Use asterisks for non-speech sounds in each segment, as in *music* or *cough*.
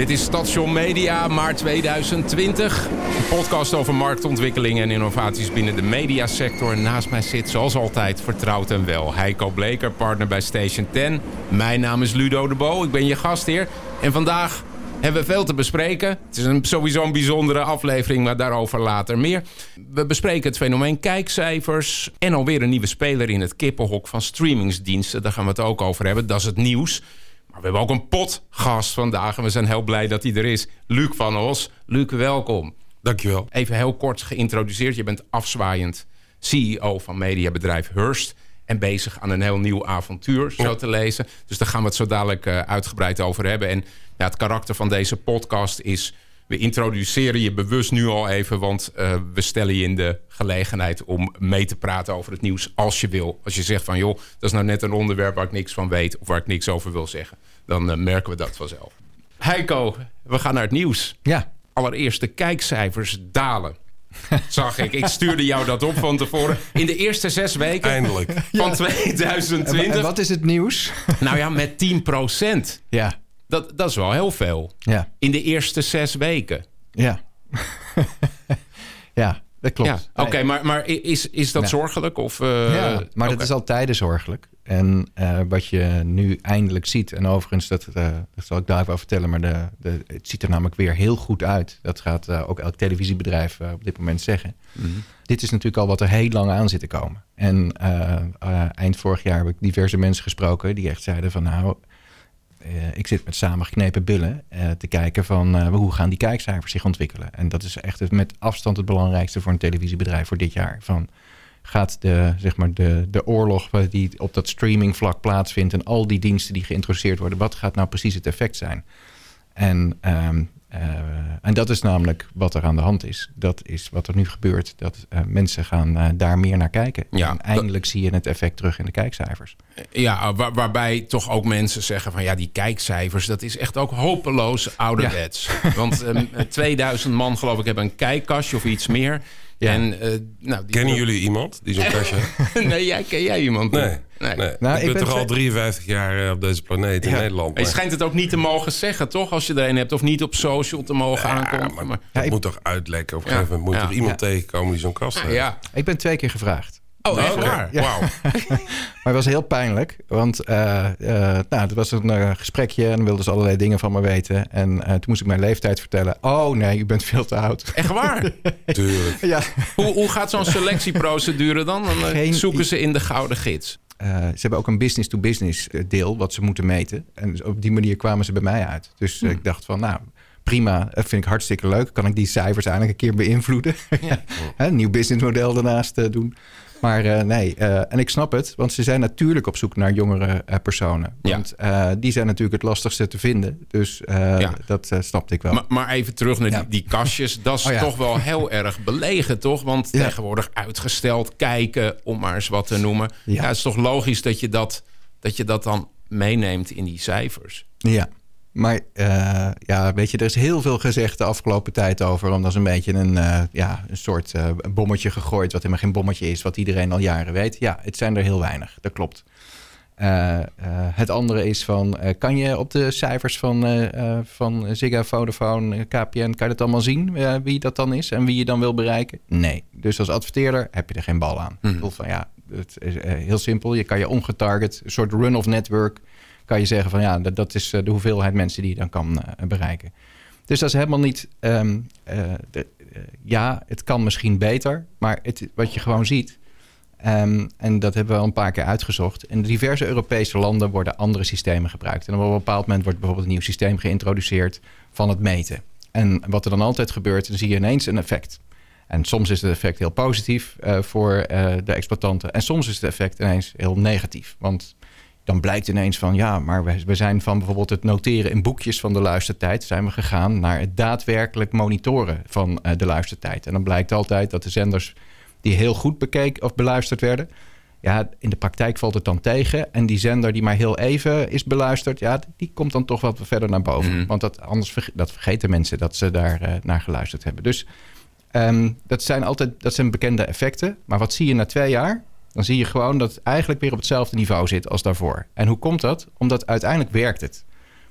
Dit is Station Media, maart 2020. Een podcast over marktontwikkelingen en innovaties binnen de mediasector. Naast mij zit, zoals altijd, vertrouwd en wel... Heiko Bleker, partner bij Station 10. Mijn naam is Ludo de Bo, ik ben je gastheer. En vandaag hebben we veel te bespreken. Het is een, sowieso een bijzondere aflevering, maar daarover later meer. We bespreken het fenomeen kijkcijfers... en alweer een nieuwe speler in het kippenhok van streamingsdiensten. Daar gaan we het ook over hebben, dat is het nieuws... Maar we hebben ook een potgast vandaag en we zijn heel blij dat hij er is. Luc van Os. Luc, welkom. Dankjewel. Even heel kort geïntroduceerd. Je bent afzwaaiend CEO van mediabedrijf Hurst en bezig aan een heel nieuw avontuur, zo te lezen. Dus daar gaan we het zo dadelijk uh, uitgebreid over hebben. En ja, het karakter van deze podcast is... we introduceren je bewust nu al even... want uh, we stellen je in de gelegenheid om mee te praten over het nieuws als je wil. Als je zegt van, joh, dat is nou net een onderwerp waar ik niks van weet... of waar ik niks over wil zeggen, dan uh, merken we dat vanzelf. Heiko, we gaan naar het nieuws. Ja. Allereerst de kijkcijfers dalen. Zag ik. Ik stuurde jou dat op van tevoren. In de eerste zes weken Eindelijk. van 2020. En wat is het nieuws? Nou ja, met 10 procent. Ja. Dat, dat is wel heel veel. Ja. In de eerste zes weken. Ja. ja, dat klopt. Ja. Oké, okay, maar, maar is, is dat Ja. zorgelijk? Of, uh, Ja, maar dat oké. is al tijden zorgelijk. En eh, wat je nu eindelijk ziet, en overigens, dat, eh, dat zal ik daar even over vertellen, maar de, de, het ziet er namelijk weer heel goed uit. Dat gaat eh, ook elk televisiebedrijf eh, op dit moment zeggen. Mhm. Dit is natuurlijk al wat er heel lang aan zit te komen. En eh, eh, eind vorig jaar heb ik diverse mensen gesproken die echt zeiden van nou, eh, ik zit met samengeknepen billen eh, te kijken van eh, hoe gaan die kijkcijfers zich ontwikkelen. En dat is echt met afstand het belangrijkste voor een televisiebedrijf voor dit jaar. Van, gaat de, zeg maar de, de oorlog die op dat streamingvlak plaatsvindt... en al die diensten die geïntroduceerd worden... wat gaat nou precies het effect zijn? En, ehm, eh, en dat is namelijk wat er aan de hand is. Dat is wat er nu gebeurt. Dat eh, mensen gaan eh, daar meer naar kijken. Ja, en eindelijk zie je het effect terug in de kijkcijfers. Ja, waar- waarbij toch ook mensen zeggen van ja, die kijkcijfers, dat is echt ook hopeloos ouderwets. Want ehm, *laughs* 2000 man geloof ik hebben een kijkkastje of iets meer. Ja. En, eh, nou, die Kennen jullie iemand die zo'n kastje *laughs* heeft? nee, jij, ken jij iemand? Nee. nee. nee. Nou, ik, ik ben, ben toch al twee- 53 jaar eh, op deze planeet in. Nederland. Je maar- schijnt het ook niet te mogen zeggen, toch? Als je er een hebt. Of niet op social te mogen Ja, aankomen. maar Maar, dat ik- moet toch uitlekken. Op een Ja. gegeven moment moet Ja. er iemand Ja. tegenkomen die zo'n kast heeft. ja. Ik ben twee keer gevraagd. Oh, echt Oké, waar? Wauw. *laughs* Maar het was heel pijnlijk. Want eh nou, het was een eh, gesprekje en wilden ze allerlei dingen van me weten. En toen moest ik mijn leeftijd vertellen. Oh nee, u bent veel te oud. Echt waar? *laughs* Tuurlijk. ja. hoe, hoe gaat zo'n selectieprocedure dan? Dan Geen zoeken ze in de gouden gids. Ze hebben ook een business-to-business deel wat ze moeten meten. En dus op die manier kwamen ze bij mij uit. Dus eh, ik dacht van, nou, prima. Dat vind ik hartstikke leuk. Kan ik die cijfers eigenlijk een keer beïnvloeden? Ja. *laughs* Een nieuw businessmodel daarnaast doen. Maar eh, nee, eh, en ik snap het. Want ze zijn natuurlijk op zoek naar jongere eh, personen. Want die zijn natuurlijk het lastigste te vinden. Dus Ja. dat snapte ik wel. Maar, maar even terug naar Ja. die, die kastjes. Dat is *laughs* Oh toch wel heel erg belegen, toch? Want tegenwoordig uitgesteld kijken, om maar eens wat te noemen. Ja. Ja. het is toch logisch dat je dat, dat je dat dan meeneemt in die cijfers. Ja, maar eh, ja, weet je, er is heel veel gezegd de afgelopen tijd over. Omdat is een beetje een, eh, ja, een soort eh, bommetje gegooid, wat helemaal geen bommetje is, wat iedereen al jaren weet. Ja, het zijn er heel weinig, dat klopt. Het andere is van, kan je op de cijfers van, van Ziggo, Vodafone, KPN, kan je dat allemaal zien, wie dat dan is en wie je dan wil bereiken? Nee. Dus als adverteerder heb je er geen bal aan. Bedoel van, ja, het is heel simpel. Je kan je ongetarget, een soort run-off network, kan je zeggen van, ja, dat, dat is eh, de hoeveelheid mensen die je dan kan eh, bereiken. Dus dat is helemaal niet. ehm, eh, de- ja, het kan misschien beter, maar het, wat je gewoon ziet. ehm, en dat hebben we al een paar keer uitgezocht. In diverse Europese landen worden andere systemen gebruikt. En op een bepaald moment wordt bijvoorbeeld een nieuw systeem geïntroduceerd van het meten. En wat er dan altijd gebeurt, zie je ineens een effect. En soms is het effect heel positief voor de exploitanten. En soms is het effect ineens heel negatief. Want dan blijkt ineens van ja, maar we, we zijn van bijvoorbeeld het noteren in boekjes van de luistertijd, zijn we gegaan naar het daadwerkelijk monitoren van eh, de luistertijd. En dan blijkt altijd dat de zenders die heel goed bekeken of beluisterd werden, ja, in de praktijk valt het dan tegen. En die zender die maar heel even is beluisterd, ja, die komt dan toch wat verder naar boven. Mhm. Want dat, anders verge- dat vergeten mensen dat ze daar eh, naar geluisterd hebben. Dus ehm, dat zijn altijd dat zijn bekende effecten. Maar wat zie je na twee jaar? Dan zie je gewoon dat het eigenlijk weer op hetzelfde niveau zit als daarvoor. En hoe komt dat? Omdat uiteindelijk werkt het.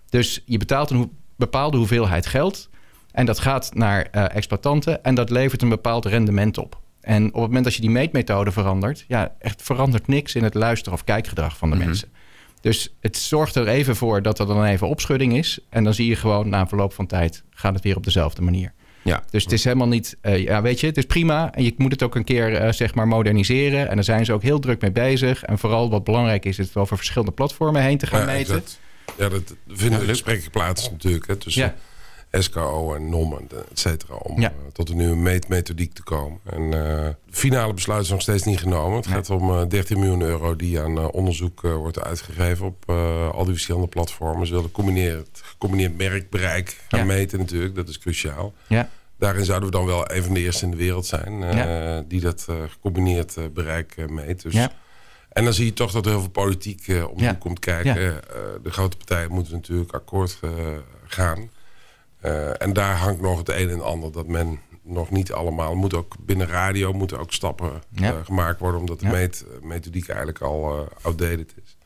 Dus je betaalt een bepaalde hoeveelheid geld. En dat gaat naar uh, exploitanten en dat levert een bepaald rendement op. En op het moment dat je die meetmethode verandert, ja, echt verandert niks in het luisteren of kijkgedrag van de mhm. mensen. Dus het zorgt er even voor dat er dan even opschudding is. En dan zie je gewoon na verloop van tijd gaat het weer op dezelfde manier. Ja. Dus het is helemaal niet, uh, ja, weet je, het is prima. En je moet het ook een keer, uh, zeg maar, moderniseren. En daar zijn ze ook heel druk mee bezig. En vooral wat belangrijk is, is het over verschillende platformen heen te gaan meten. Ja, dat vinden ja, gesprekken plaats natuurlijk. Hè, tussen ja. SKO en NOM, et cetera. Om ja. uh, tot een nieuwe meetmethodiek te komen. En uh, de finale besluit is nog steeds niet genomen. Het gaat om uh, 13 miljoen euro die aan onderzoek wordt uitgegeven op al die verschillende platformen. Ze willen gecombineerd, gecombineerd merkbereik gaan meten natuurlijk. Dat is cruciaal. Ja. Daarin zouden we dan wel een van de eerste in de wereld zijn die dat gecombineerd bereik meet. Dus en dan zie je toch dat er heel veel politiek uh, om ja. komt kijken. Uh, de grote partijen moeten natuurlijk akkoord uh, gaan. en daar hangt nog het een en ander dat men nog niet allemaal... moet ook binnen radio moeten ook stappen gemaakt worden... omdat de meet, methodiek eigenlijk al outdated is.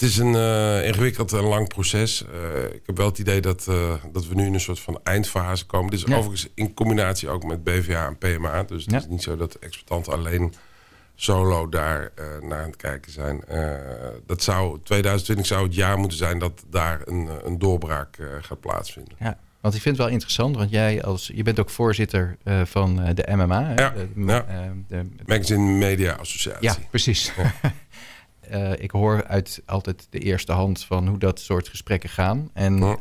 Het is een ingewikkeld en lang proces. ik heb wel het idee dat, dat we nu in een soort van eindfase komen. Dit is overigens in combinatie ook met BVA en PMA. Dus het is niet zo dat exploitanten alleen solo daar naar aan het kijken zijn. Dat zou, 2020 zou het jaar moeten zijn dat daar een, eh, een doorbraak gaat plaatsvinden. Ja, want ik vind het wel interessant, want jij als je bent ook voorzitter van de MMA. Ja, de, ja. de, Magazine Media Associatie. Ja, precies. Ja. *laughs* ik hoor uit altijd de eerste hand van hoe dat soort gesprekken gaan. En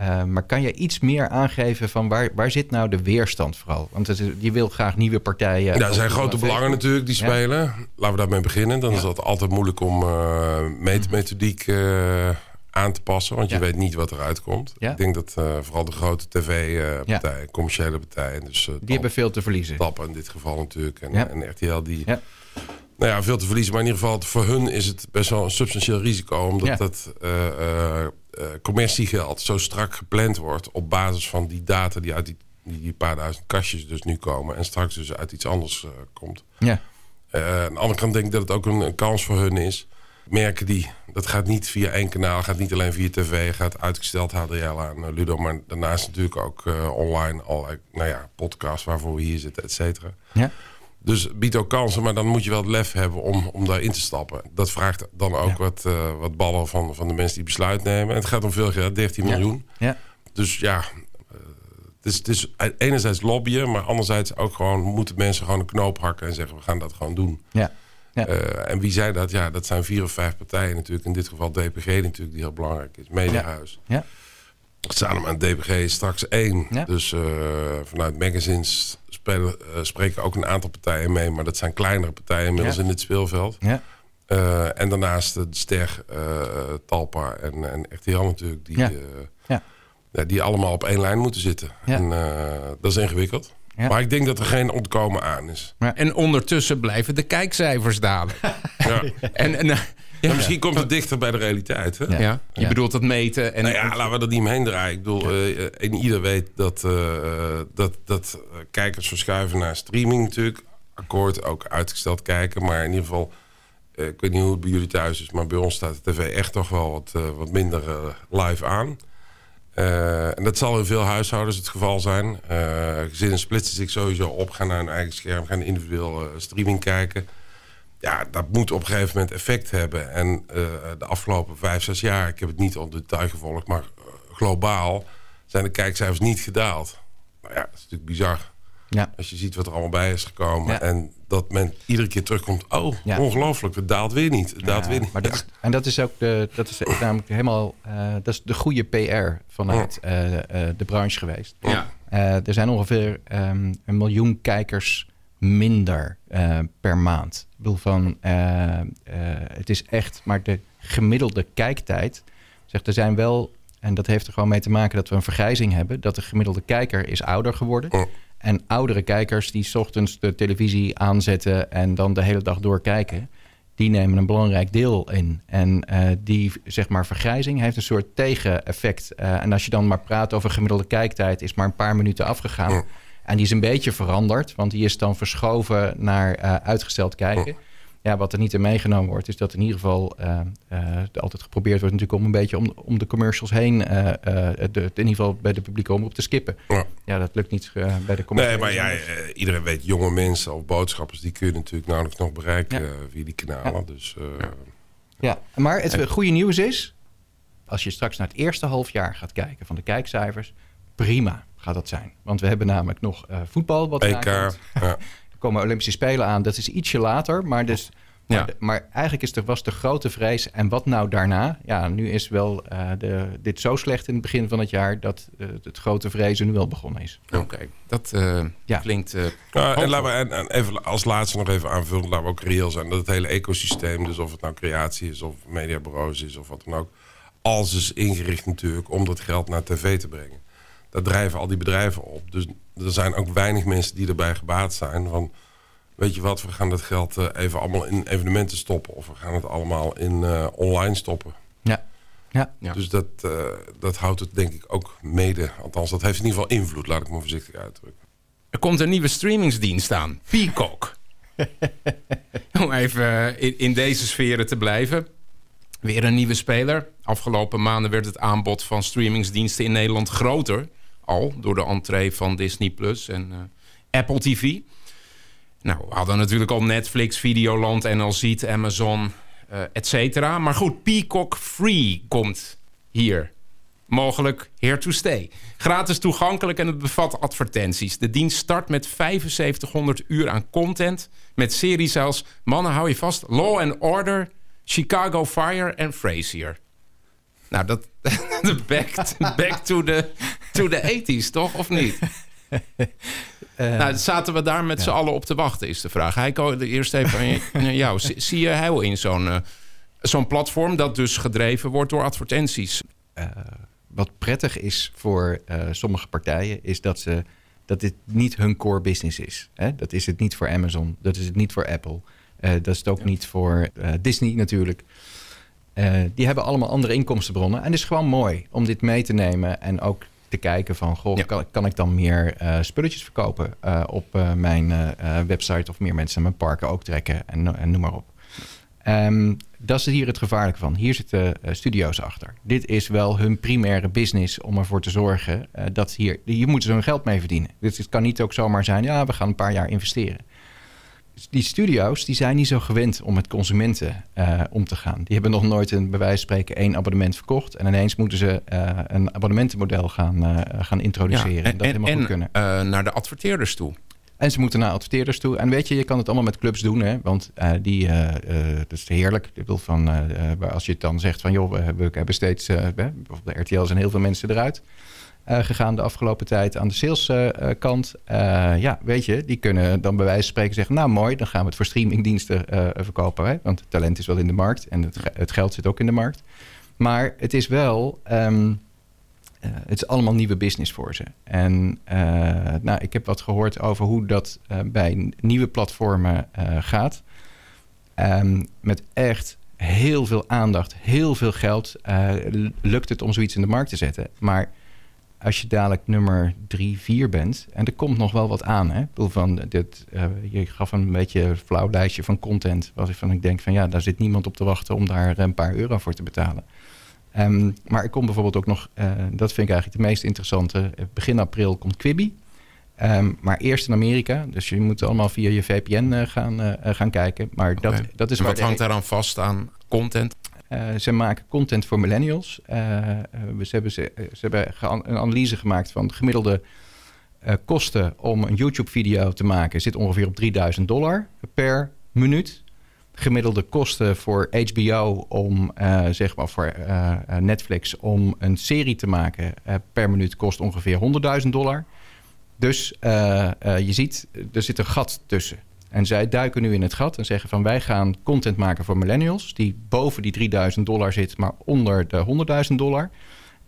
uh, maar kan je iets meer aangeven van waar, waar zit nou de weerstand vooral? Want het is, je wil graag nieuwe partijen. Ja, er zijn grote belangen natuurlijk die spelen. Laten we daarmee beginnen. Dan is het altijd moeilijk om uh, meetmethodiek uh, aan te passen. Want je weet niet wat eruit komt. Ik denk dat vooral de grote tv-partijen, commerciële partijen... Dus, die hebben veel te verliezen. Tappen in dit geval natuurlijk. En, en RTL die... Nou ja, veel te verliezen. Maar in ieder geval voor hun is het best wel een substantieel risico. Omdat dat uh, commerciegeld zo strak gepland wordt... op basis van die data die uit die, die paar duizend kastjes dus nu komen... en straks dus uit iets anders uh, komt. Ja. Uh, aan de andere kant denk ik dat het ook een, een, kans voor hun is. Merken die, dat gaat niet via één kanaal, gaat niet alleen via tv... gaat uitgesteld HDL aan Ludo... maar daarnaast natuurlijk ook online al nou ja, podcasts waarvoor we hier zitten, et cetera. Ja. Dus biedt ook kansen, maar dan moet je wel het lef hebben om, om daarin te stappen. Dat vraagt dan ook wat, uh, wat ballen van, van de mensen die besluit nemen. En het gaat om veel geld, 13 miljoen. Ja. Dus ja, uh, het, is, het is enerzijds lobbyen, maar anderzijds ook gewoon moeten mensen gewoon een knoop hakken en zeggen we gaan dat gewoon doen. Ja. Ja. Uh, en wie zei dat? Ja, dat zijn vier of vijf partijen natuurlijk. In dit geval DPG natuurlijk, die heel belangrijk is. Mediahuis. Ja. ja. Samen aan DPG straks één. Ja. Dus vanuit magazines spelen, uh, spreken ook een aantal partijen mee. Maar dat zijn kleinere partijen inmiddels in het speelveld. Ja. Uh, en daarnaast de Ster, uh, Talpa en, en RTL natuurlijk. Die, ja. ja. die allemaal op één lijn moeten zitten. En dat is ingewikkeld. Maar ik denk dat er geen ontkomen aan is. En ondertussen blijven de kijkcijfers dalen. ja. *laughs* en, en ja, misschien komt het dichter bij de realiteit. Hè? Ja. Je bedoelt dat meten. En, nou ja, laten we dat niet omheen draaien. Ik bedoel, uh, en ieder weet dat, uh, dat, dat kijkers verschuiven naar streaming natuurlijk. Akkoord, ook uitgesteld kijken. Maar in ieder geval, uh, ik weet niet hoe het bij jullie thuis is... maar bij ons staat de tv echt toch wel wat, wat minder live aan. en dat zal in veel huishoudens het geval zijn. gezinnen splitsen zich sowieso op, gaan naar hun eigen scherm... gaan individueel streaming kijken ja, dat moet op een gegeven moment effect hebben. En uh, de afgelopen vijf, zes jaar, ik heb het niet op detail gevolgd... maar uh, globaal zijn de kijkcijfers niet gedaald. Nou ja, dat is natuurlijk bizar. Ja. Als je ziet wat er allemaal bij is gekomen... en dat men iedere keer terugkomt... oh, ja. ongelooflijk, het daalt weer niet. Het daalt weer niet. Maar dat is, en dat is ook de, dat is namelijk helemaal... Uh, dat is de goede PR vanuit de branche geweest. Ja. er zijn ongeveer um, een miljoen kijkers minder per maand. Ik bedoel van, uh, uh, het is echt, maar de gemiddelde kijktijd, zegt er zijn wel, en dat heeft er gewoon mee te maken dat we een vergrijzing hebben, dat de gemiddelde kijker is ouder geworden. Oh. En oudere kijkers die ochtends de televisie aanzetten en dan de hele dag doorkijken, die nemen een belangrijk deel in. En die zeg maar vergrijzing heeft een soort tegeneffect. en als je dan maar praat over gemiddelde kijktijd, is maar een paar minuten afgegaan. Oh. En die is een beetje veranderd, want die is dan verschoven naar uh, uitgesteld kijken. Ja, wat er niet in meegenomen wordt, is dat in ieder geval uh, altijd geprobeerd wordt natuurlijk om een beetje om, om de commercials heen, de, in ieder geval bij de publieke omroep te skippen. Ja, ja dat lukt niet bij de commercials. Nee, maar ja, iedereen weet, jonge mensen of boodschappers, die kun je natuurlijk nauwelijks nog bereiken via die kanalen. Dus, ja. maar het goede nieuws is, als je straks naar het eerste halfjaar gaat kijken van de kijkcijfers, prima gaat dat zijn. Want we hebben namelijk nog voetbal wat EK, ja *laughs* komen Olympische Spelen aan. Dat is ietsje later, maar dus... Ja. Maar, eigenlijk is er, was de grote vrees. En wat nou daarna? Ja, nu is wel uh, de, dit zo slecht in het begin van het jaar... dat uh, het grote vrezen nu wel begonnen is. Oké, dat uh, ja. klinkt... en laten we en, even als laatste nog even aanvullen... laten we ook reëel zijn dat het hele ecosysteem... dus of het nou creatie is of mediabureaus is of wat dan ook... alles is ingericht natuurlijk om dat geld naar tv te brengen daar drijven al die bedrijven op. Dus er zijn ook weinig mensen die erbij gebaat zijn. Van, weet je wat, we gaan dat geld eh, even allemaal in evenementen stoppen. Of we gaan het allemaal in uh, online stoppen. Ja. Ja. ja. Dus dat, uh, dat houdt het denk ik ook mede. Althans, dat heeft in ieder geval invloed, laat ik me voorzichtig uitdrukken. Er komt een nieuwe streamingsdienst aan. Peacock. *laughs* Om even in, in deze sferen te blijven. Weer een nieuwe speler. Afgelopen maanden werd het aanbod van streamingsdiensten in Nederland groter al door de entree van Disney Plus en uh, Apple TV. Nou, we hadden natuurlijk al Netflix, Videoland, NLZ, Amazon, uh, et cetera. Maar goed, Peacock Free komt hier. Mogelijk here to stay. Gratis toegankelijk en het bevat advertenties. De dienst start met 7500 uur aan content. Met series als, mannen hou je vast, Law and Order, Chicago Fire en Frasier. Nou, dat *laughs* back, back to the to the 80s, toch? Of niet? Uh, *laughs* nou, zaten we daar met ja. z'n allen op te wachten, is de vraag. Heiko, eerst even aan *laughs* jou. Zie je heil in zo'n uh, zo'n platform dat dus gedreven wordt door advertenties? Uh, wat prettig is voor sommige partijen, is dat, ze, dat dit niet hun core business is. Hè? Dat is het niet voor Amazon, dat is het niet voor Apple. dat is het ook ja. niet voor Disney natuurlijk. Die hebben allemaal andere inkomstenbronnen. En het is gewoon mooi om dit mee te nemen en ook te kijken van... Goh, kan, kan, ik dan meer uh, spulletjes verkopen uh, op uh, mijn website... of meer mensen mijn parken ook trekken en, en noem maar op. Um, dat is hier het gevaarlijke van. Hier zitten studio's achter. Dit is wel hun primaire business om ervoor te zorgen dat hier... Hier moeten ze hun geld mee verdienen. Dus het kan niet ook zomaar zijn... ja, we gaan een paar jaar investeren die studio's die zijn niet zo gewend om met consumenten uh, om te gaan. Die hebben nog nooit een, bij wijze van spreken één abonnement verkocht. En ineens moeten ze uh, een abonnementenmodel gaan, uh, gaan introduceren. Ja, en, en, dat helemaal en, goed kunnen. naar de adverteerders toe. En ze moeten naar adverteerders toe. En weet je, je kan het allemaal met clubs doen. Hè? Want die, dat is heerlijk. Ik bedoel van, als je het dan zegt van... joh, we, we hebben steeds... bijvoorbeeld de RTL zijn heel veel mensen eruit. Uh, gegaan de afgelopen tijd aan de saleskant. Uh, ja, weet je, die kunnen dan bij wijze van spreken zeggen... nou mooi, dan gaan we het voor streamingdiensten verkopen. Hè? Want het talent is wel in de markt en het, het, geld zit ook in de markt. Maar het is wel... Um, het is allemaal nieuwe business voor ze. En nou, ik heb wat gehoord over hoe dat bij nieuwe platformen gaat. Um, met echt heel veel aandacht, heel veel geld... lukt het om zoiets in de markt te zetten. Maar als je dadelijk nummer drie, vier bent... en er komt nog wel wat aan. Hè? Ik van, dit, uh, je gaf een beetje een flauw lijstje van content... waarvan ik denk van ja, daar zit niemand op te wachten... om daar een paar euro voor te betalen. Um, maar er komt bijvoorbeeld ook nog, uh, dat vind ik eigenlijk de meest interessante... Eh, begin april komt Quibi... Um, maar eerst in Amerika. Dus je moet allemaal via je VPN uh, gaan, gaan kijken. Maar okay. dat, dat is en wat hangt daar dan vast aan content? Uh, ze maken content voor millennials. Uh, ze hebben, ze, ze hebben een analyse gemaakt van de gemiddelde kosten om een YouTube-video te maken. Zit ongeveer op 3000 dollar per minuut. Gemiddelde kosten voor HBO om, zeg maar voor Netflix, om een serie te maken per minuut kost ongeveer 100.000 dollar. Dus je ziet, er zit een gat tussen. En zij duiken nu in het gat en zeggen van wij gaan content maken voor millennials... die boven die 3000 dollar zit, maar onder de 100.000 dollar.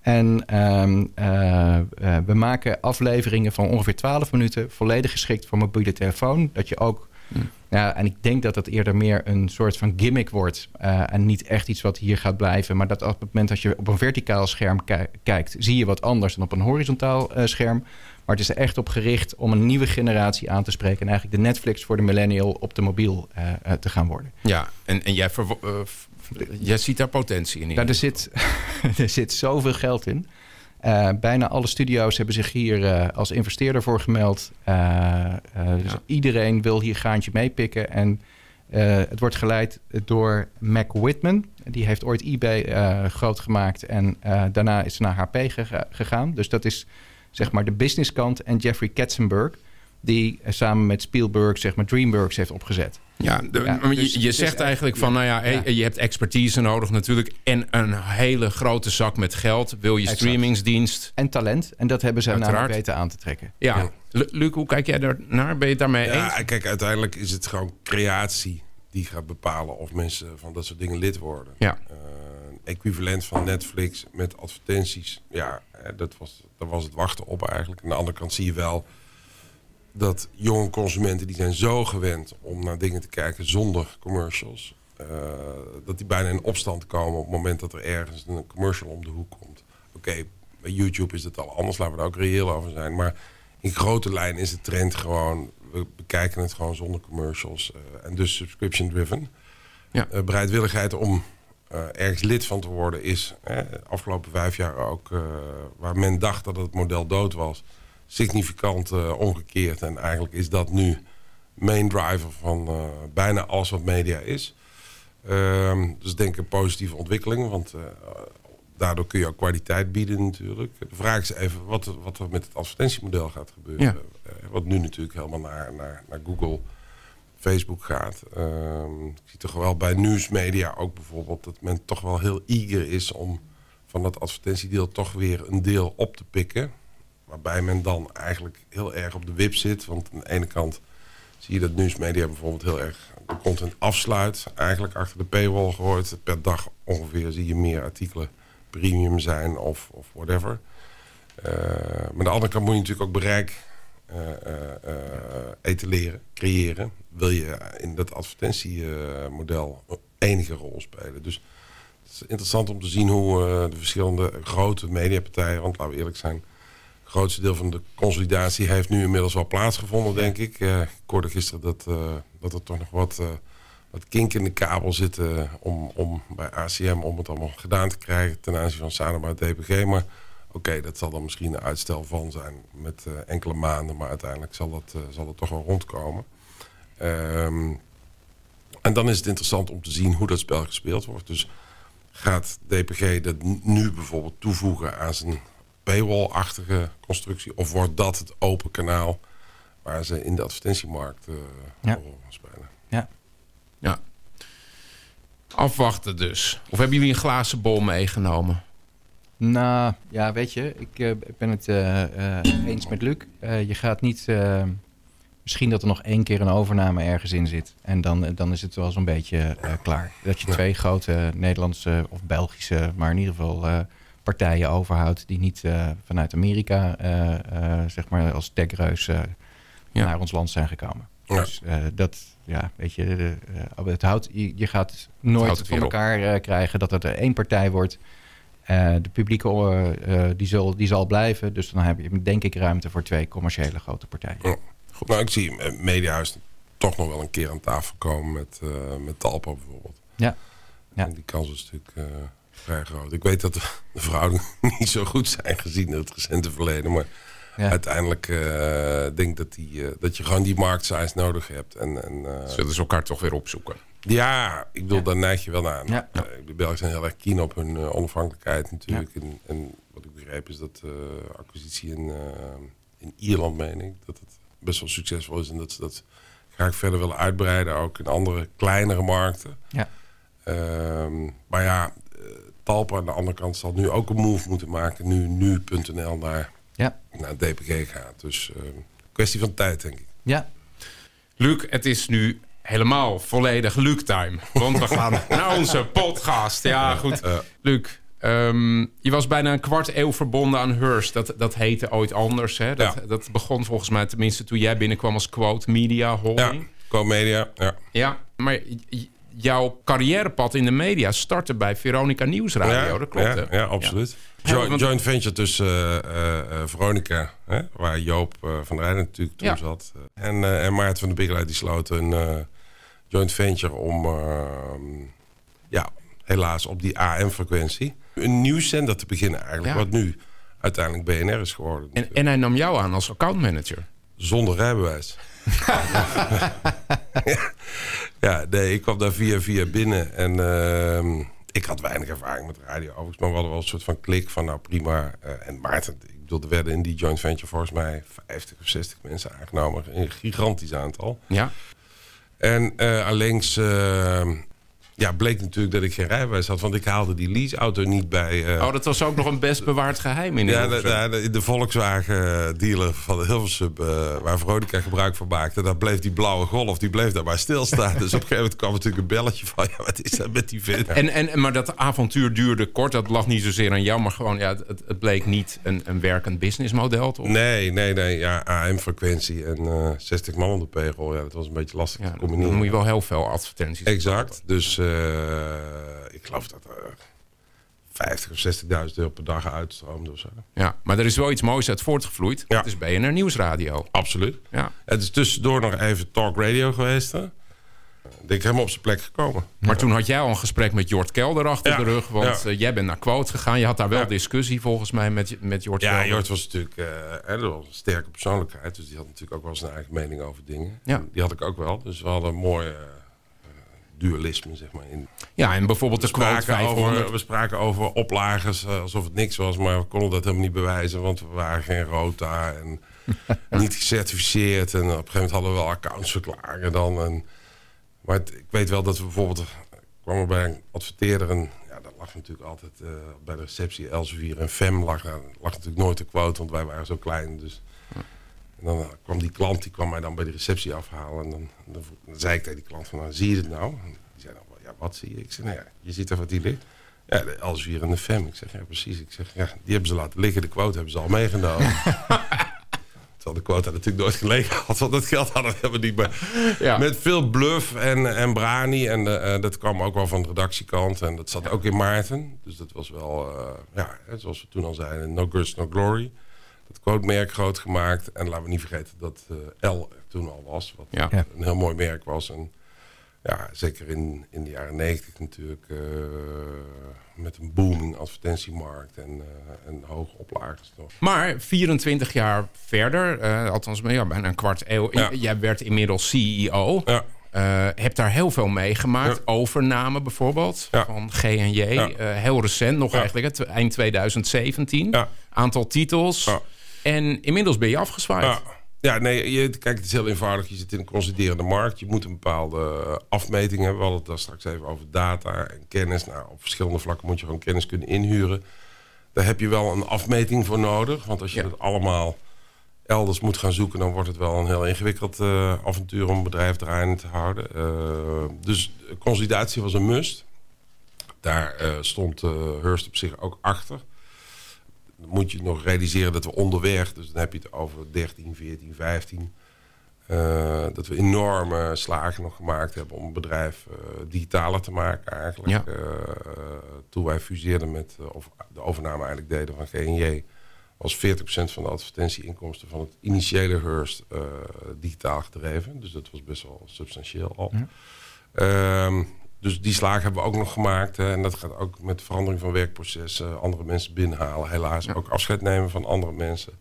En um, uh, we maken afleveringen van ongeveer 12 minuten... volledig geschikt voor mobiele telefoon. Dat je ook Hm. Ja, en ik denk dat dat eerder meer een soort van gimmick wordt. Uh, en niet echt iets wat hier gaat blijven. Maar dat op het moment dat je op een verticaal scherm kijkt, zie je wat anders dan op een horizontaal scherm. Maar het is er echt op gericht om een nieuwe generatie aan te spreken. En eigenlijk de Netflix voor de millennial op de mobiel uh, te gaan worden. Ja, en, en jij, jij ziet daar potentie in. Nou, er, zit, *laughs* er zit zoveel geld in. Uh, bijna alle studio's hebben zich hier uh, als investeerder voor gemeld. Uh, dus iedereen wil hier gaantje meepikken. En het wordt geleid door Mac Whitman. Die heeft ooit eBay groot gemaakt. En daarna is ze naar HP gegaan. Dus dat is zeg maar de businesskant. En Jeffrey Katzenberg, die samen met Spielberg zeg maar DreamWorks heeft opgezet. Ja, dus je, zegt eigenlijk van, nou ja, je hebt expertise nodig natuurlijk. En een hele grote zak met geld. Wil je streamingsdienst. En talent. En dat hebben ze naar weten aan te trekken. Ja. ja. Luc, hoe kijk jij daar naar? Ben je het daarmee eens? Ja, kijk, uiteindelijk is het gewoon creatie die gaat bepalen of mensen van dat soort dingen lid worden. Ja. Uh, equivalent van Netflix met advertenties. Ja, dat was, dat was het wachten op eigenlijk. Aan de andere kant zie je wel dat jonge consumenten die zijn zo gewend om naar dingen te kijken zonder commercials. Uh, dat die bijna in opstand komen op het moment dat er ergens een commercial om de hoek komt. Oké, bij YouTube is het al anders, laten we daar ook reëel over zijn. Maar in grote lijn is de trend gewoon, we bekijken het gewoon zonder commercials. Uh, en dus subscription driven. Ja. Uh, bereidwilligheid om ergens lid van te worden is afgelopen vijf jaar ook waar men dacht dat het model dood was significant uh, omgekeerd. En eigenlijk is dat nu main driver van bijna alles wat media is. Uh, dus denk een positieve ontwikkeling, want daardoor kun je ook kwaliteit bieden natuurlijk. De vraag is even wat, wat er met het advertentiemodel gaat gebeuren. Ja. wat nu natuurlijk helemaal naar, naar, naar Google, Facebook gaat. Ehm, ik zie toch wel bij nieuwsmedia ook bijvoorbeeld dat men toch wel heel eager is om van dat advertentiedeel toch weer een deel op te pikken. Waarbij men dan eigenlijk heel erg op de wip zit. Want aan de ene kant zie je dat nieuwsmedia bijvoorbeeld heel erg de content afsluit. Eigenlijk achter de paywall gegooid. Per dag ongeveer zie je meer artikelen premium zijn of, of whatever. Uh, maar aan de andere kant moet je natuurlijk ook bereik etaleren, creëren. Wil je in dat advertentiemodel enige rol spelen. Dus het is interessant om te zien hoe de verschillende grote mediapartijen... want laten we eerlijk zijn grootste deel van de consolidatie heeft nu inmiddels wel plaatsgevonden, denk ik. Uh, ik hoorde gisteren dat, uh, dat er toch nog wat, wat kink in de kabel zitten om, om bij ACM om het allemaal gedaan te krijgen ten aanzien van Sanoma en DPG. Maar oké, dat zal dan misschien een uitstel van zijn met enkele maanden, maar uiteindelijk zal dat, zal dat toch wel rondkomen. Um, en dan is het interessant om te zien hoe dat spel gespeeld wordt. Dus gaat DPG dat nu bijvoorbeeld toevoegen aan zijn paywall-achtige constructie? Of wordt dat het open kanaal waar ze in de advertentiemarkt uh, ja. spelen? Ja. ja. Afwachten dus. Of hebben jullie een glazen bol meegenomen? Nou, ja, weet je, ik, uh, ben het uh, eens met Luc. je gaat niet... misschien dat er nog één keer een overname ergens in zit. En dan, dan is het wel zo'n beetje klaar. Dat je twee grote Nederlandse of Belgische... maar in ieder geval partijen overhoudt die niet uh, vanuit Amerika, uh, uh, zeg maar als techreus ja. naar ons land zijn gekomen. Ja. Dus dat, ja, weet je, de, het houdt, je, je gaat nooit het van elkaar krijgen dat het er één partij wordt. De publieke die, zal, die zal blijven. Dus dan heb je denk ik ruimte voor twee commerciële grote partijen. Ja. Goed. Nou, ik zie Mediahuis toch nog wel een keer aan tafel komen met, met Talpa bijvoorbeeld. Ja. ja. En die kans is natuurlijk vrij groot. Ik weet dat de verhoudingen *laughs* niet zo goed zijn gezien het recente verleden. Maar ja. uiteindelijk uh, denk dat, die, uh, dat je gewoon die marktsize nodig hebt. En, en, uh, Zullen ze elkaar toch weer opzoeken? Ja, ik bedoel, ja. daar neig je wel naar. Ja. de Belgen zijn heel erg keen op hun onafhankelijkheid natuurlijk. En, en, wat ik begreep is dat acquisitie in, in Ierland, meen ik, dat het best wel succesvol is. En dat ze dat graag verder willen uitbreiden, ook in andere kleinere markten. Ja. Ehm, maar ja, Talpa aan de andere kant zal nu ook een move moeten maken. Nu nu.nl naar, ja. naar DPG gaat. Dus uh, kwestie van tijd, denk ik. Ja. Luc, het is nu helemaal volledig Luc-time. Want we gaan *laughs* naar onze podcast. Ja, goed. Luc, um, je was bijna een kwart eeuw verbonden aan Hearst. Dat, dat heette ooit anders. Hè? Dat, ja. dat begon volgens mij tenminste toen jij binnenkwam als quote media holding. Ja. Co-media, ja. Ja, maar jouw carrièrepad in de media startte bij Veronica Nieuwsradio. dat klopt, ja, ja, absoluut. joint venture tussen uh, Veronica, hè, waar Joop van der Rijden natuurlijk toen zat. En, en Maarten van de Biggelheid die sloten een joint venture om, ja, helaas op die AM-frequentie. Een nieuwszender te beginnen eigenlijk, wat nu uiteindelijk BNR is geworden. En, en hij nam jou aan als accountmanager? Zonder rijbewijs. *laughs* ja, nee, ik kwam daar via via binnen. En uh, ik had weinig ervaring met radio overigens. Maar we hadden wel een soort van klik van nou prima. Uh, en Maarten, ik bedoel, er werden in die joint venture volgens mij 50 of 60 mensen aangenomen. Een gigantisch aantal. Ja. En uh, alleen uh, ja, bleek natuurlijk dat ik geen rijbewijs had, want ik haalde die leaseauto niet bij. Uh... Oh, dat was ook nog een best bewaard geheim in Ja, de, de, de, Volkswagen dealer van de Hilversum, uh, waar Veronica gebruik van maakte, daar bleef die blauwe golf, die bleef daar maar stilstaan. dus op een gegeven moment kwam natuurlijk een belletje van, ja, wat is dat met die vent? En, en, maar dat avontuur duurde kort, dat lag niet zozeer aan jou, maar gewoon, ja, het, het bleek niet een, een werkend businessmodel, toch? Nee, nee, nee, ja, AM-frequentie en uh, eh, 60 man op de pegel, ja, dat was een beetje lastig ja, te combineren. Dan moet je wel heel veel advertenties Exact, dus... Eh, ik geloof dat er 50 of 60.000 euro per dag uitstroomde of zo. Ja, maar er is wel iets moois uit voortgevloeid. Ja. Het is BNR Nieuwsradio. Absoluut. Ja. Het is tussendoor nog even talk radio geweest. Hè? Ik denk helemaal op zijn plek gekomen. Maar toen had jij al een gesprek met Jort Kelder achter de rug. Want eh, jij bent naar Quote gegaan. Je had daar wel discussie volgens mij met, met Jort Ja, Jort was natuurlijk uh, een sterke persoonlijkheid. Dus die had natuurlijk ook wel zijn eigen mening over dingen. Ja. Die had ik ook wel. Dus we hadden een mooie dualisme, zeg maar. In. Ja, en bijvoorbeeld de quote over, We spraken over oplagers eh, alsof het niks was, maar we konden dat helemaal niet bewijzen, want we waren geen rota en *laughs* niet gecertificeerd. En op een gegeven moment hadden we wel accountsverklaringen dan. En, maar ik weet wel dat we bijvoorbeeld kwamen bij een adverteerder en ja, dat lag natuurlijk altijd uh, bij de receptie Elsevier en Fem lag, lag natuurlijk nooit de quote, want wij waren zo klein. Dus en dan kwam die klant, die kwam mij dan bij de receptie afhalen. En dan, dan, zei ik tegen die klant van, nou, zie je het nou? En die zei dan, ja, wat zie je? Ik zei, nou ja, je ziet er wat die ligt. Ja, de Elsevier en de FEM. Ik zeg, ja, precies. Ik zeg, ja, die hebben ze laten liggen. De quote hebben ze al meegenomen. *laughs* Terwijl de quota natuurlijk nooit gelegen had. *laughs* Want dat geld hadden we niet meer. Ja. Met veel bluff en, en brani. En uh, dat kwam ook wel van de redactiekant. En dat zat ook in Maarten. Dus dat was wel, uh, ja, zoals we toen al zeiden, no guts, no glory het quote-merk groot gemaakt. En laten we niet vergeten dat uh, L er toen al was. Wat ja. een heel mooi merk was. En ja, zeker in, in de jaren negentig natuurlijk. Uh, met een booming advertentiemarkt en, uh, en hoge oplagers. Toch. Maar 24 jaar verder, althans ja, bijna een kwart eeuw. Ja. Jij werd inmiddels CEO. Ja. Uh, heb daar heel veel meegemaakt. Ja. Overname bijvoorbeeld ja. van G&J. Ja. Uh, heel recent nog eigenlijk, het, eind 2017. Aantal titels. En inmiddels ben je afgezwaaid. Ja, ja nee, je, kijk, het is heel eenvoudig. Je zit in een consoliderende markt. Je moet een bepaalde afmeting hebben. We hadden het daar straks even over data en kennis. Nou, op verschillende vlakken moet je gewoon kennis kunnen inhuren. Daar heb je wel een afmeting voor nodig. Want als je het allemaal elders moet gaan zoeken... dan wordt het wel een heel ingewikkeld uh, avontuur om een bedrijf draaiende te houden. Uh, dus consolidatie was een must. Daar uh, stond Hearst op zich ook achter moet je nog realiseren dat we onderweg, dus dan heb je het over 13, 14, 15, uh, dat we enorme slagen nog gemaakt hebben om het bedrijf uh, digitaler te maken eigenlijk. Ja. Uh, toen wij fuseerden met, of de overname eigenlijk deden van GNJ, was 40% van de advertentieinkomsten van het initiële Hearst digitaal gedreven. Dus dat was best wel substantieel al. Ja. Ehm, dus die slagen hebben we ook nog gemaakt. En dat gaat ook met verandering van werkprocessen. Andere mensen binnenhalen. Helaas ook afscheid nemen van andere mensen.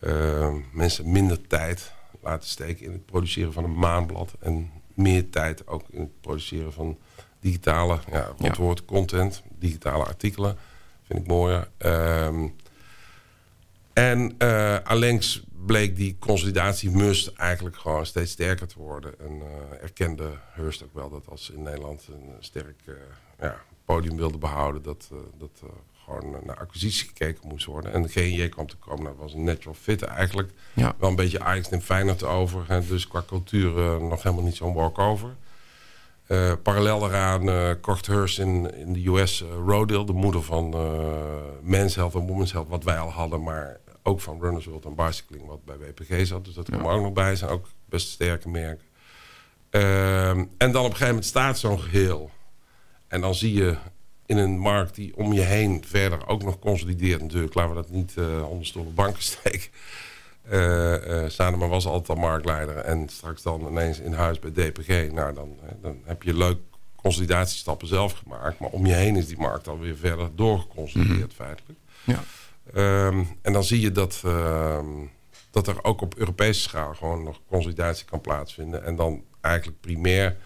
Uh, mensen minder tijd laten steken in het produceren van een maanblad. En meer tijd ook in het produceren van digitale ja, content. Digitale artikelen. Vind ik mooier. Uh, en uh, allengs bleek die consolidatie must eigenlijk gewoon steeds sterker te worden. En uh, erkende Hearst ook wel dat als in Nederland een sterk uh, ja, podium wilde behouden, dat, uh, dat gewoon naar acquisitie gekeken moest worden. En de GNJ kwam te komen, dat was een natural fit eigenlijk. Ja. Wel een beetje Ajax en Feyenoord over. Dus qua cultuur nog helemaal niet zo'n walkover. Uh, parallel daaraan uh, kocht Hearst in, in de US uh, Rodale, de moeder van Men's Health en Women's Health, wat wij al hadden, maar ook van Runners World en Bicycling, wat bij WPG zat. Dus dat ja. er ook nog bij zijn. Ook best sterke merken. Ehm, en dan op een gegeven moment staat zo'n geheel. En dan zie je in een markt die om je heen verder ook nog consolideert natuurlijk. Laten we dat niet uh, onder stoelen banken *laughs* steken. Uh, Sanema was altijd al marktleider. En straks dan ineens in huis bij DPG. Nou, dan, dan heb je leuk consolidatiestappen zelf gemaakt. Maar om je heen is die markt alweer verder doorgeconsolideerd mhm. feitelijk. Ja. Ehm, en dan zie je dat, ehm, dat er ook op Europese schaal gewoon nog consolidatie kan plaatsvinden. En dan eigenlijk primair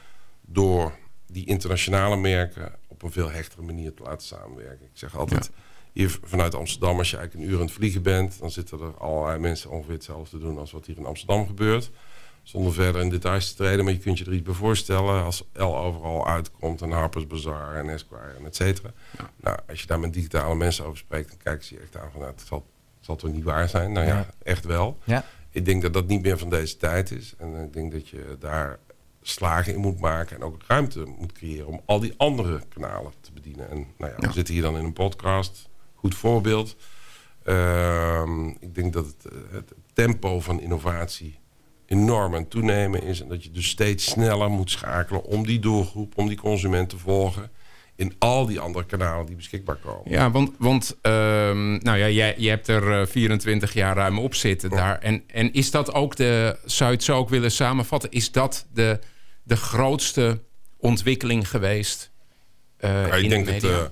door die internationale merken op een veel hechtere manier te laten samenwerken. Ik zeg altijd, hier vanuit Amsterdam, als je eigenlijk een uur aan het vliegen bent... dan zitten er allerlei mensen ongeveer hetzelfde te doen als wat hier in Amsterdam gebeurt. Zonder verder in details te treden, maar je kunt je er iets bij voorstellen... als L overal uitkomt en Harper's Bazaar en Esquire en et cetera. Nou, als je daar met digitale mensen over spreekt... dan kijken ze je echt aan van, nou, het zal, het zal toch niet waar zijn? Nou ja, echt wel. Ja. Ik denk dat dat niet meer van deze tijd is. En ik denk dat je daar slagen in moet maken en ook ruimte moet creëren om al die andere kanalen te bedienen. En nou ja, we zitten hier dan in een podcast, goed voorbeeld. Ehm, ik denk dat het, eh, het, tempo van innovatie enorm aan toenemen is en dat je dus steeds sneller moet schakelen om die doelgroep, om die consument te volgen in al die andere kanalen die beschikbaar komen. Ja, want, want ehm, nou ja, jij, je hebt er 24 eh, jaar ruim op zitten daar. En, en is dat ook de, zou je het zo ook willen samenvatten, is dat de de grootste ontwikkeling geweest uh, ja, ik in denk de media? Het, uh,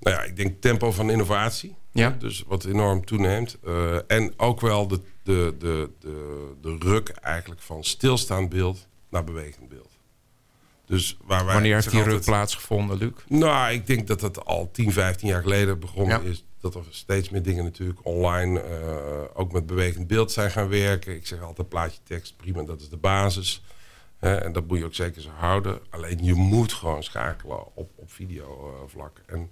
nou ja, ik denk tempo van innovatie. Ja. Dus wat enorm toeneemt. En ook wel de, de, de, de, de ruk eigenlijk van stilstaand beeld naar bewegend beeld. Dus waar wij Wanneer heeft die ruk plaatsgevonden, Luc? Nou, ik denk dat het al 10, 15 jaar geleden begonnen is. Dat er steeds meer dingen natuurlijk online ook met bewegend beeld zijn gaan werken. Ik zeg altijd plaatje tekst, prima, dat is de basis en dat moet je ook zeker zo houden. Alleen je moet gewoon schakelen op, op videovlak. en,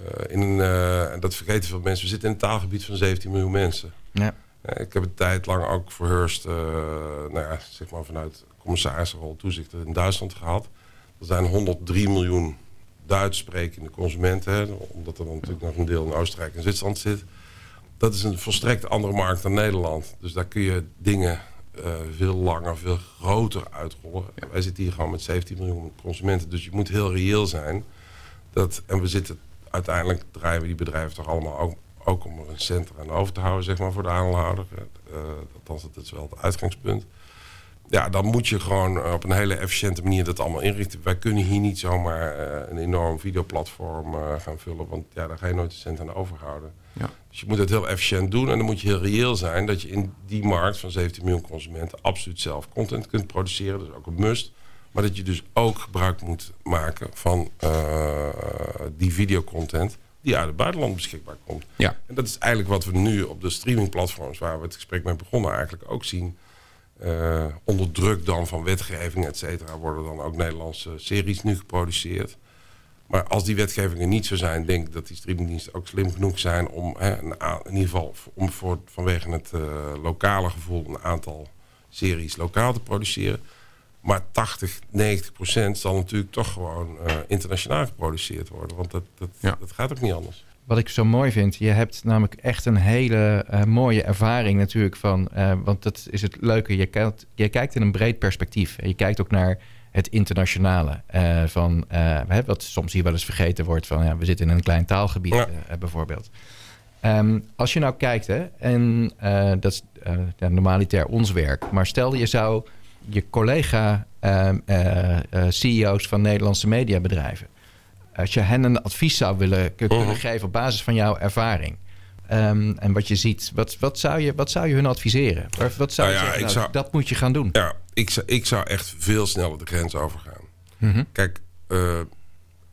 uh, in, uh, en dat vergeten veel mensen. We zitten in een taalgebied van 17 miljoen mensen. Ja. Ik heb een tijd lang ook voor Hearst, uh, nou ja, zeg maar vanuit commissarissenrol toezichter in Duitsland gehad. Er zijn 103 miljoen Duits sprekende consumenten. Hè, omdat er dan natuurlijk nog een deel in Oostenrijk en Zwitserland zit. Dat is een volstrekt andere markt dan Nederland. Dus daar kun je dingen uh, veel langer, veel groter uitrollen. Wij zitten hier gewoon met 17 miljoen consumenten. Dus je moet heel reëel zijn. Dat, en we zitten uiteindelijk draaien we die bedrijven toch allemaal ook, ook om er een centrum aan over te houden, zeg maar, voor de aandeelhouder. Uh, althans, dat is wel het uitgangspunt. Ja, dan moet je gewoon op een hele efficiënte manier dat allemaal inrichten. Wij kunnen hier niet zomaar uh, een enorm videoplatform gaan vullen, want ja, daar ga je nooit een cent aan overhouden. Ja. Dus je moet het heel efficiënt doen en dan moet je heel reëel zijn dat je in die markt van 17 miljoen consumenten absoluut zelf content kunt produceren. Dat is ook een must. Maar dat je dus ook gebruik moet maken van uh, die videocontent die uit het buitenland beschikbaar komt. Ja. En dat is eigenlijk wat we nu op de streamingplatforms waar we het gesprek mee begonnen eigenlijk ook zien. Uh, onder druk dan van wetgeving, et cetera, worden dan ook Nederlandse series nu geproduceerd. Maar als die wetgevingen niet zo zijn, denk ik dat die streamingdiensten ook slim genoeg zijn om hè, in ieder geval om voor, vanwege het uh, lokale gevoel een aantal series lokaal te produceren. Maar 80, 90 procent zal natuurlijk toch gewoon uh, internationaal geproduceerd worden. Want dat, dat, dat gaat ook niet anders. Wat ik zo mooi vind, je hebt namelijk echt een hele uh, mooie ervaring natuurlijk van... want dat is het leuke, je kijkt, je kijkt in een breed perspectief. En je kijkt ook naar het internationale. Uh, van, uh, wat soms hier wel eens vergeten wordt van ja, we zitten in een klein taalgebied ja. uh, bijvoorbeeld. Um, als je nou kijkt, hè, en dat is ja, normaliter ons werk, maar stel je zou je collega ehm, CEO's van Nederlandse mediabedrijven, als je hen een advies zou willen kunnen uh-huh. geven op basis van jouw ervaring. Um, en wat je ziet, wat, wat, zou je, wat zou je hun adviseren? Wat zou je nou ja, zeggen, nou, zou, dat moet je gaan doen? Ja, ik zou, ik zou echt veel sneller de grens overgaan. Mm Kijk, uh,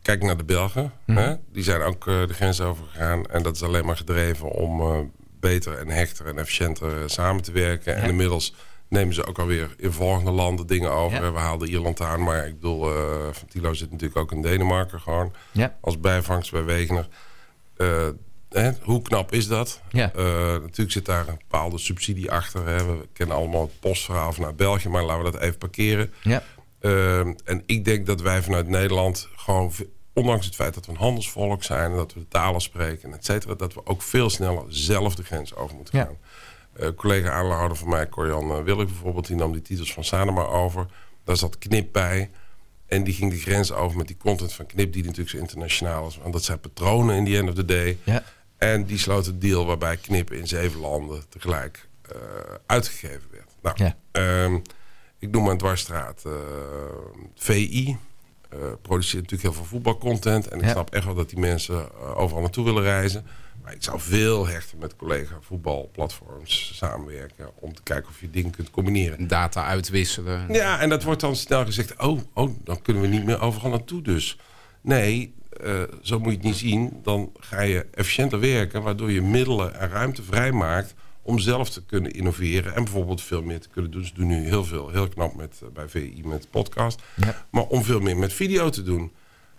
kijk naar de Belgen. Mm -hmm. hè? Die zijn ook uh, de grens overgegaan. En dat is alleen maar gedreven om uh, beter en hechter en efficiënter samen te werken. Ja. En inmiddels nemen ze ook alweer in volgende landen dingen over. Ja. We haalden Ierland aan, maar ik bedoel, Van Tilo zit natuurlijk ook in Denemarken gewoon. Ja. Als bijvangst bij Wegener. Hè, hoe knap is dat? Ja. Uh, natuurlijk zit daar een bepaalde subsidie achter. Hè. We kennen allemaal het postverhaal vanuit België, maar laten we dat even parkeren. Ja. En ik denk dat wij vanuit Nederland gewoon, ondanks het feit dat we een handelsvolk zijn... en dat we de talen spreken, et cetera... dat we ook veel sneller zelf de grens over moeten gaan. Uh, collega aanhouder van mij, Corjan Willig bijvoorbeeld... die nam die titels van Sanema over. Daar zat Knip bij. En die ging de grens over met die content van Knip, die natuurlijk zo internationaal is. Want dat zijn patronen in the end of the day. Ja. En die sloot een deal waarbij Knip in zeven landen tegelijk uh, uitgegeven werd. Nou, ja. Ehm, ik noem maar een dwarsstraat. Uh, VI uh, produceert natuurlijk heel veel voetbalcontent. En ik snap echt wel dat die mensen overal naartoe willen reizen. Maar ik zou veel hechter met collega voetbalplatforms samenwerken... om te kijken of je dingen kunt combineren. Data uitwisselen. Ja, en dat wordt dan snel gezegd... oh, oh dan kunnen we niet meer overal naartoe dus. Nee, uh, zo moet je het niet zien. Dan ga je efficiënter werken... waardoor je middelen en ruimte vrijmaakt... om zelf te kunnen innoveren en bijvoorbeeld veel meer te kunnen doen. Ze doen nu heel veel, heel knap met, uh, bij VI met podcast. Ja. Maar om veel meer met video te doen...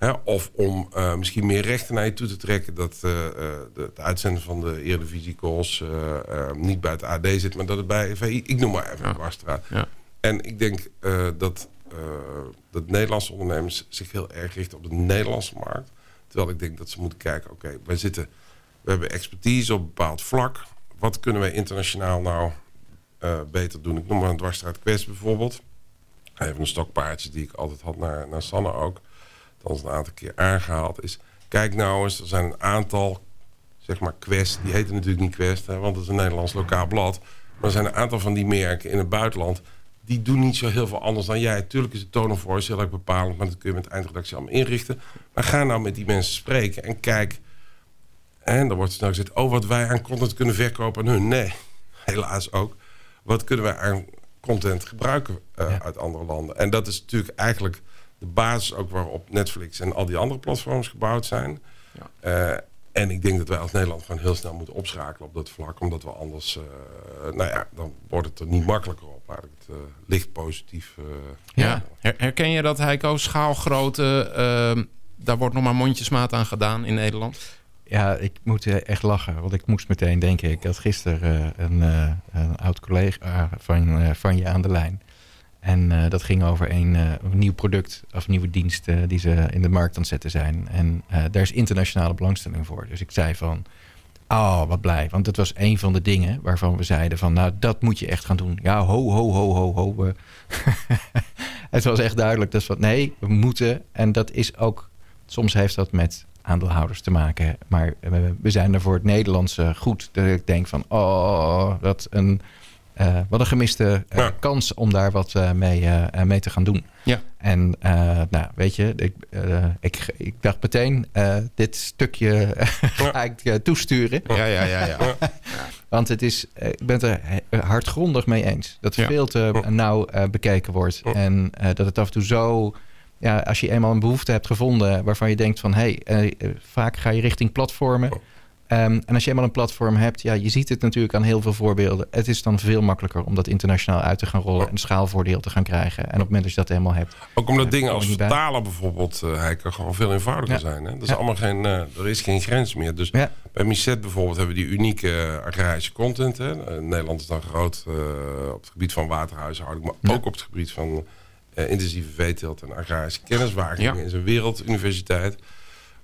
Hè, of om uh, misschien meer rechten naar je toe te trekken... dat uh, de, het uitzenden van de Eredivisie calls niet bij het AD zit... maar dat het bij VI... Ik noem maar even ja. Ja. En ik denk dat, dat Nederlandse ondernemers zich heel erg richten op de Nederlandse markt. Terwijl ik denk dat ze moeten kijken... oké, wij zitten... We hebben expertise op een bepaald vlak. Wat kunnen wij internationaal nou beter doen? Ik noem maar een dwarsstraat Quest bijvoorbeeld. Even een stokpaardje die ik altijd had naar, naar Sanne ook althans een aantal keer aangehaald, is... kijk nou eens, er zijn een aantal, zeg maar Quest... die heten natuurlijk niet Quest, hè, want het is een Nederlands lokaal blad... maar er zijn een aantal van die merken in het buitenland... die doen niet zo heel veel anders dan jij. Tuurlijk is het tone of voice heel erg bepalend... maar dat kun je met eindredactie allemaal inrichten. Maar ga nou met die mensen spreken en kijk... En dan wordt snel gezegd, oh, wat wij aan content kunnen verkopen aan hun. Nee, *laughs* helaas ook. Wat kunnen wij aan content gebruiken uh, uit andere landen? En dat is natuurlijk eigenlijk de basis ook waarop Netflix en al die andere platforms gebouwd zijn. Ja. Uh, en ik denk dat wij als Nederland gewoon heel snel moeten opschakelen op dat vlak. Omdat we anders, uh, nou ja, dan wordt het er niet makkelijker op. Ik het uh, licht positief. ja, herken je dat Heiko? Schaalgrootte, ehm, daar wordt nog maar mondjesmaat aan gedaan in Nederland? Ja, ik moet echt lachen. Want ik moest meteen denken, ik had gisteren een, een oud collega van, van je aan de lijn. En uh, dat ging over een, uh, een, nieuw product of nieuwe dienst die ze in de markt aan het zetten zijn. En daar is internationale belangstelling voor. Dus ik zei van, oh wat blij. Want dat was een van de dingen waarvan we zeiden van, nou dat moet je echt gaan doen. Ja, ho, ho, ho, ho, ho. *laughs* het was echt duidelijk. Dat van, nee, we moeten. En dat is ook, soms heeft dat met aandeelhouders te maken. Maar we zijn er voor het Nederlandse goed. Dat ik denk van, oh, dat een uh, wat een gemiste uh, kans om daar wat uh, mee, mee te gaan doen. Ja. En nou, weet je, ik, ik, ik dacht meteen, dit stukje *laughs* ga ik toesturen. Ja, ja, ja. ja. *laughs* Want het is, ik ben het er hardgrondig mee eens. Dat het veel te nauw bekeken wordt. En dat het af en toe zo... Ja, als je eenmaal een behoefte hebt gevonden waarvan je denkt van... hé, hey, vaak ga je richting platformen... Ehm, en als je eenmaal een platform hebt, ja, je ziet het natuurlijk aan heel veel voorbeelden. Het is dan veel makkelijker om dat internationaal uit te gaan rollen en schaalvoordeel te gaan krijgen. En op het moment dat je dat helemaal hebt. Ook omdat dingen als vertalen bijvoorbeeld, uh, gewoon veel eenvoudiger zijn. Hè? Dat is allemaal geen, uh, er is geen grens meer. Dus bij Miset bijvoorbeeld hebben we die unieke agrarische content. Hè? Nederland is dan groot op het gebied van waterhuishouding, maar ook op het gebied van intensieve veeteelt en agrarische kenniswaarneming. in zijn werelduniversiteit.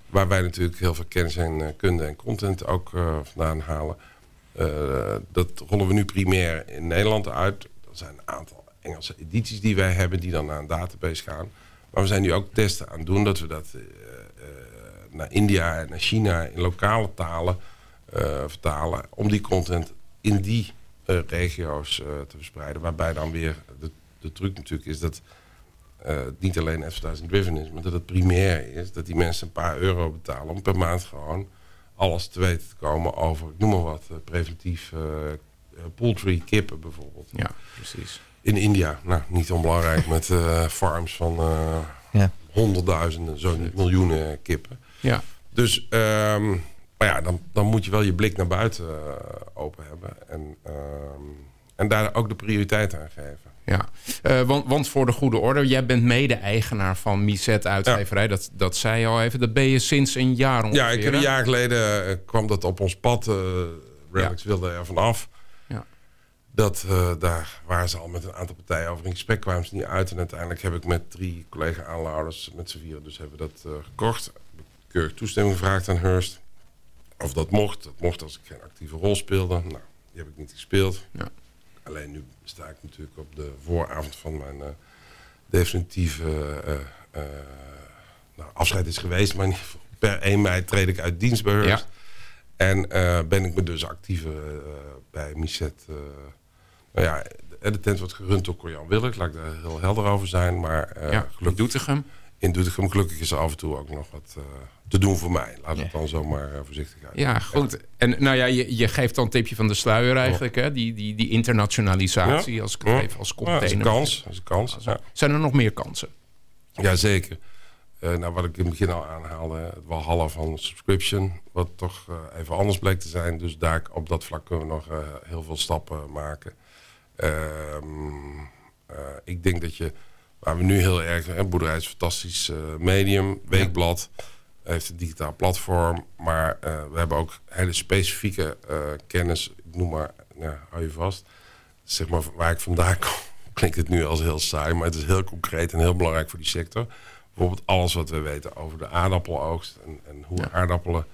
Waar wij natuurlijk heel veel kennis en uh, kunde en content ook uh, vandaan halen. Uh, dat rollen we nu primair in Nederland uit. Er zijn een aantal Engelse edities die wij hebben die dan naar een database gaan. Maar we zijn nu ook testen aan het doen dat we dat naar India en naar China in lokale talen vertalen. Om die content in die regio's te verspreiden. Waarbij dan weer de, de truc natuurlijk is dat uh, niet alleen advertising driven is, maar dat het primair is. Dat die mensen een paar euro betalen om per maand gewoon alles te weten te komen over, ik noem maar wat, uh, preventief uh, poultry, kippen bijvoorbeeld. Ja, precies. In India, nou, niet onbelangrijk met farms van ja. honderdduizenden, zo niet miljoenen kippen. Ja. Dus, um, maar ja, dan, dan moet je wel je blik naar buiten open hebben. En, um, en daar ook de prioriteit aan geven. Ja, uh, want, want, voor de goede orde, jij bent mede-eigenaar van Miset Uitgeverij. Dat, dat zei je al even. Dat ben je sinds een jaar ongeveer. Ja, ik heb een jaar geleden uh, kwam dat op ons pad. Uh, Relics ja. wilde er vanaf. Ja. Dat, daar waren ze al met een aantal partijen over in gesprek. Kwamen ze niet uit. En uiteindelijk heb ik met drie collega-aanhouders, met z'n vieren, dus hebben we dat gekocht. Keurig toestemming gevraagd aan Hearst. Of dat mocht. Dat mocht als ik geen actieve rol speelde. Nou, die heb ik niet gespeeld. Ja. Alleen nu sta ik natuurlijk op de vooravond van mijn definitief nou, afscheid is geweest. Maar per 1 mei treed ik uit dienst bij Hearst. En ben ik me dus actief bij Miset. nou ja, de tent wordt gerund door Corjan Willek. Laat ik daar heel helder over zijn. Maar ja, gelukkig, Doetinchem. In Doetinchem gelukkig is er af en toe ook nog wat uh, te doen voor mij. Laat het dan zomaar uh, voorzichtig uit. Ja, goed. En nou ja, je, je geeft dan een tipje van de sluier eigenlijk. Hè? Die, die, die internationalisatie als ik het even als container. Ja, dat is een kans. Is een kans. Zijn er nog meer kansen? Jazeker. Uh, nou, wat ik in het begin al aanhaalde, het Walhalla van subscription, wat toch even anders bleek te zijn. Dus daar op dat vlak kunnen we nog heel veel stappen maken. Ehm, eh, ik denk dat je, waar we nu heel erg... Hè, Boerderij is een fantastisch eh, medium, weekblad... heeft een digitaal platform, maar eh, we hebben ook hele specifieke kennis. Ik noem maar, nou, hou je vast. Zeg maar waar ik vandaan *laughs* kom, klinkt het nu als heel saai, maar het is heel concreet en heel belangrijk voor die sector. Bijvoorbeeld alles wat we weten over de aardappeloogst en, en hoe aardappelen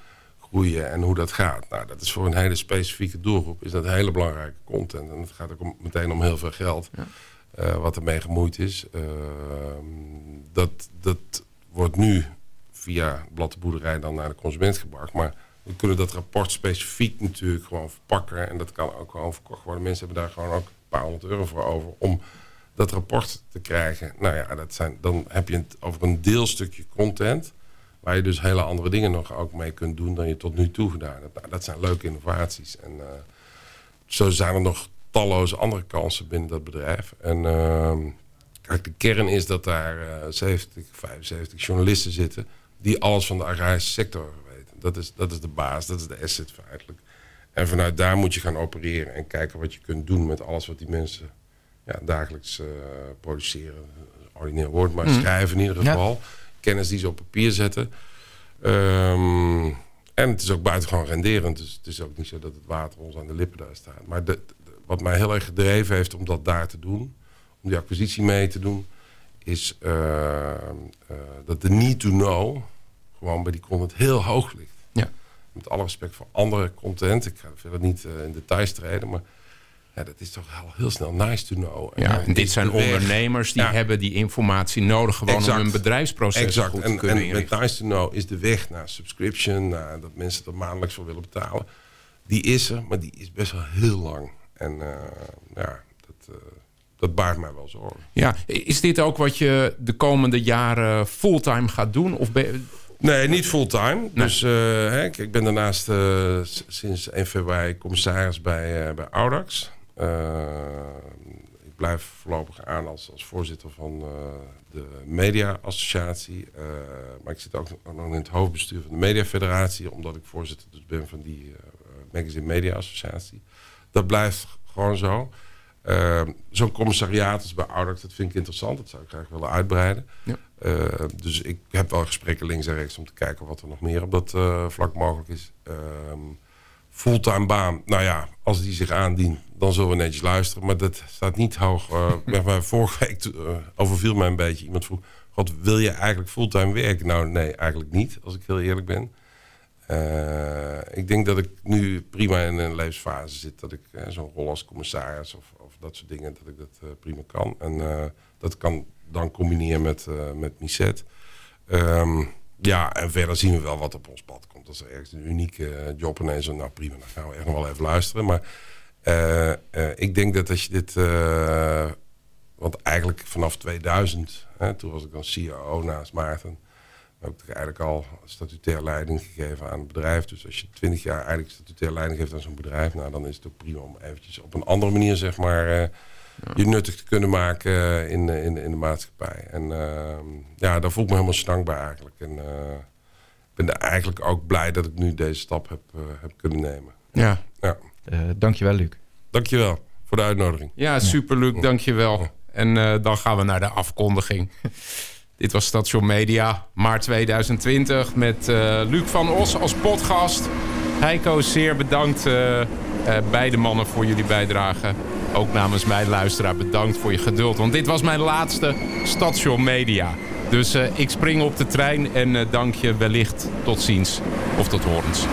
groeien en hoe dat gaat. Nou, dat is voor een hele specifieke doelgroep is dat hele belangrijke content. En het gaat ook om, meteen om heel veel geld. Ja. Uh, wat ermee gemoeid is. Uh, dat, dat wordt nu via boerderij dan naar de consument gebracht. Maar we kunnen dat rapport specifiek natuurlijk gewoon verpakken. En dat kan ook gewoon verkocht worden. Mensen hebben daar gewoon ook een paar honderd euro voor over om dat rapport te krijgen. Nou ja, dat zijn, dan heb je het over een deelstukje content Waar je dus hele andere dingen nog ook mee kunt doen dan je tot nu toe gedaan hebt. Nou, dat zijn leuke innovaties. En uh, zo zijn er nog talloze andere kansen binnen dat bedrijf. En uh, kijk, de kern is dat daar uh, 70, 75 journalisten zitten... die alles van de agrarische sector weten. Dat is, dat is de baas, dat is de asset feitelijk. En vanuit daar moet je gaan opereren en kijken wat je kunt doen... met alles wat die mensen ja, dagelijks uh, produceren. Ordinair woord, maar mm. schrijven in ieder geval... Ja kennis die ze op papier zetten. Um, en het is ook buitengewoon renderend. Dus het is ook niet zo dat het water ons aan de lippen daar staat. Maar de, wat mij heel erg gedreven heeft om dat daar te doen... om die acquisitie mee te doen... is uh, uh, dat de need to know... gewoon bij die content heel hoog ligt. Ja. Met alle respect voor andere content. Ik ga verder niet uh, in details treden... maar ja, dat is toch heel, heel snel nice to know. Ja, en, dit zijn ondernemers die hebben die informatie nodig... gewoon om hun bedrijfsproces exact. goed te en, kunnen en nice to know is de weg naar subscription... Naar dat mensen er maandelijks voor willen betalen. Die is er, maar die is best wel heel lang. En uh, ja, dat, uh, dat baart mij wel zorgen. Ja, is dit ook wat je de komende jaren fulltime gaat doen? Of ben Nee, niet fulltime. Nee. Dus uh, hè, ik ben daarnaast sinds 1 februari commissaris bij, bij Audax. Ik blijf voorlopig aan als, als voorzitter van de Media-associatie. Uh, maar ik zit ook nog in het hoofdbestuur van de Media-federatie... omdat ik voorzitter dus ben van die Magazine Media-associatie. Dat blijft gewoon zo. Zo'n commissariaat als bij dat vind ik interessant. Dat zou ik graag willen uitbreiden. Ja. dus ik heb wel gesprekken links en rechts... om te kijken wat er nog meer op dat vlak mogelijk is. Ehm, fulltime baan, nou ja, als die zich aandient, dan zullen we netjes luisteren. Maar dat staat niet hoog. *laughs* Uh, vorige week uh, overviel mij een beetje. Iemand vroeg, God, wil je eigenlijk fulltime werken? Nou, nee, eigenlijk niet, als ik heel eerlijk ben. Uh, ik denk dat ik nu prima in een levensfase zit. Dat ik zo'n rol als commissaris of, of, dat soort dingen, dat ik dat prima kan. En dat kan dan combineren met, met Miset. Um, ja, en verder zien we wel wat op ons pad komt. Als er ergens een unieke job ineens... Nou prima, dan gaan we echt nog wel even luisteren. Maar ik denk dat als je dit... Want eigenlijk vanaf 2000, hè, toen was ik dan CEO naast Maarten... heb ik eigenlijk al statutair leiding gegeven aan het bedrijf. Dus als je 20 jaar eigenlijk statutair leiding geeft aan zo'n bedrijf... nou, dan is het ook prima om eventjes op een andere manier, zeg maar je nuttig te kunnen maken in, in, in de maatschappij. En uh, ja, daar voel ik me helemaal dankbaar eigenlijk. En uh, ben er eigenlijk ook blij dat ik nu deze stap heb, uh, heb kunnen nemen. Ja. ja. dankjewel, Luc. Dankjewel voor de uitnodiging. Ja, super, Luc. Dankjewel. En dan gaan we naar de afkondiging. *laughs* Dit was Station Media, maart 2020, met Luc van Os als podcast. Heiko, zeer bedankt beide mannen voor jullie bijdrage. Ook namens mijn luisteraar bedankt voor je geduld. Want dit was mijn laatste Station Media. Dus ik spring op de trein en dank je wellicht tot ziens of tot horens.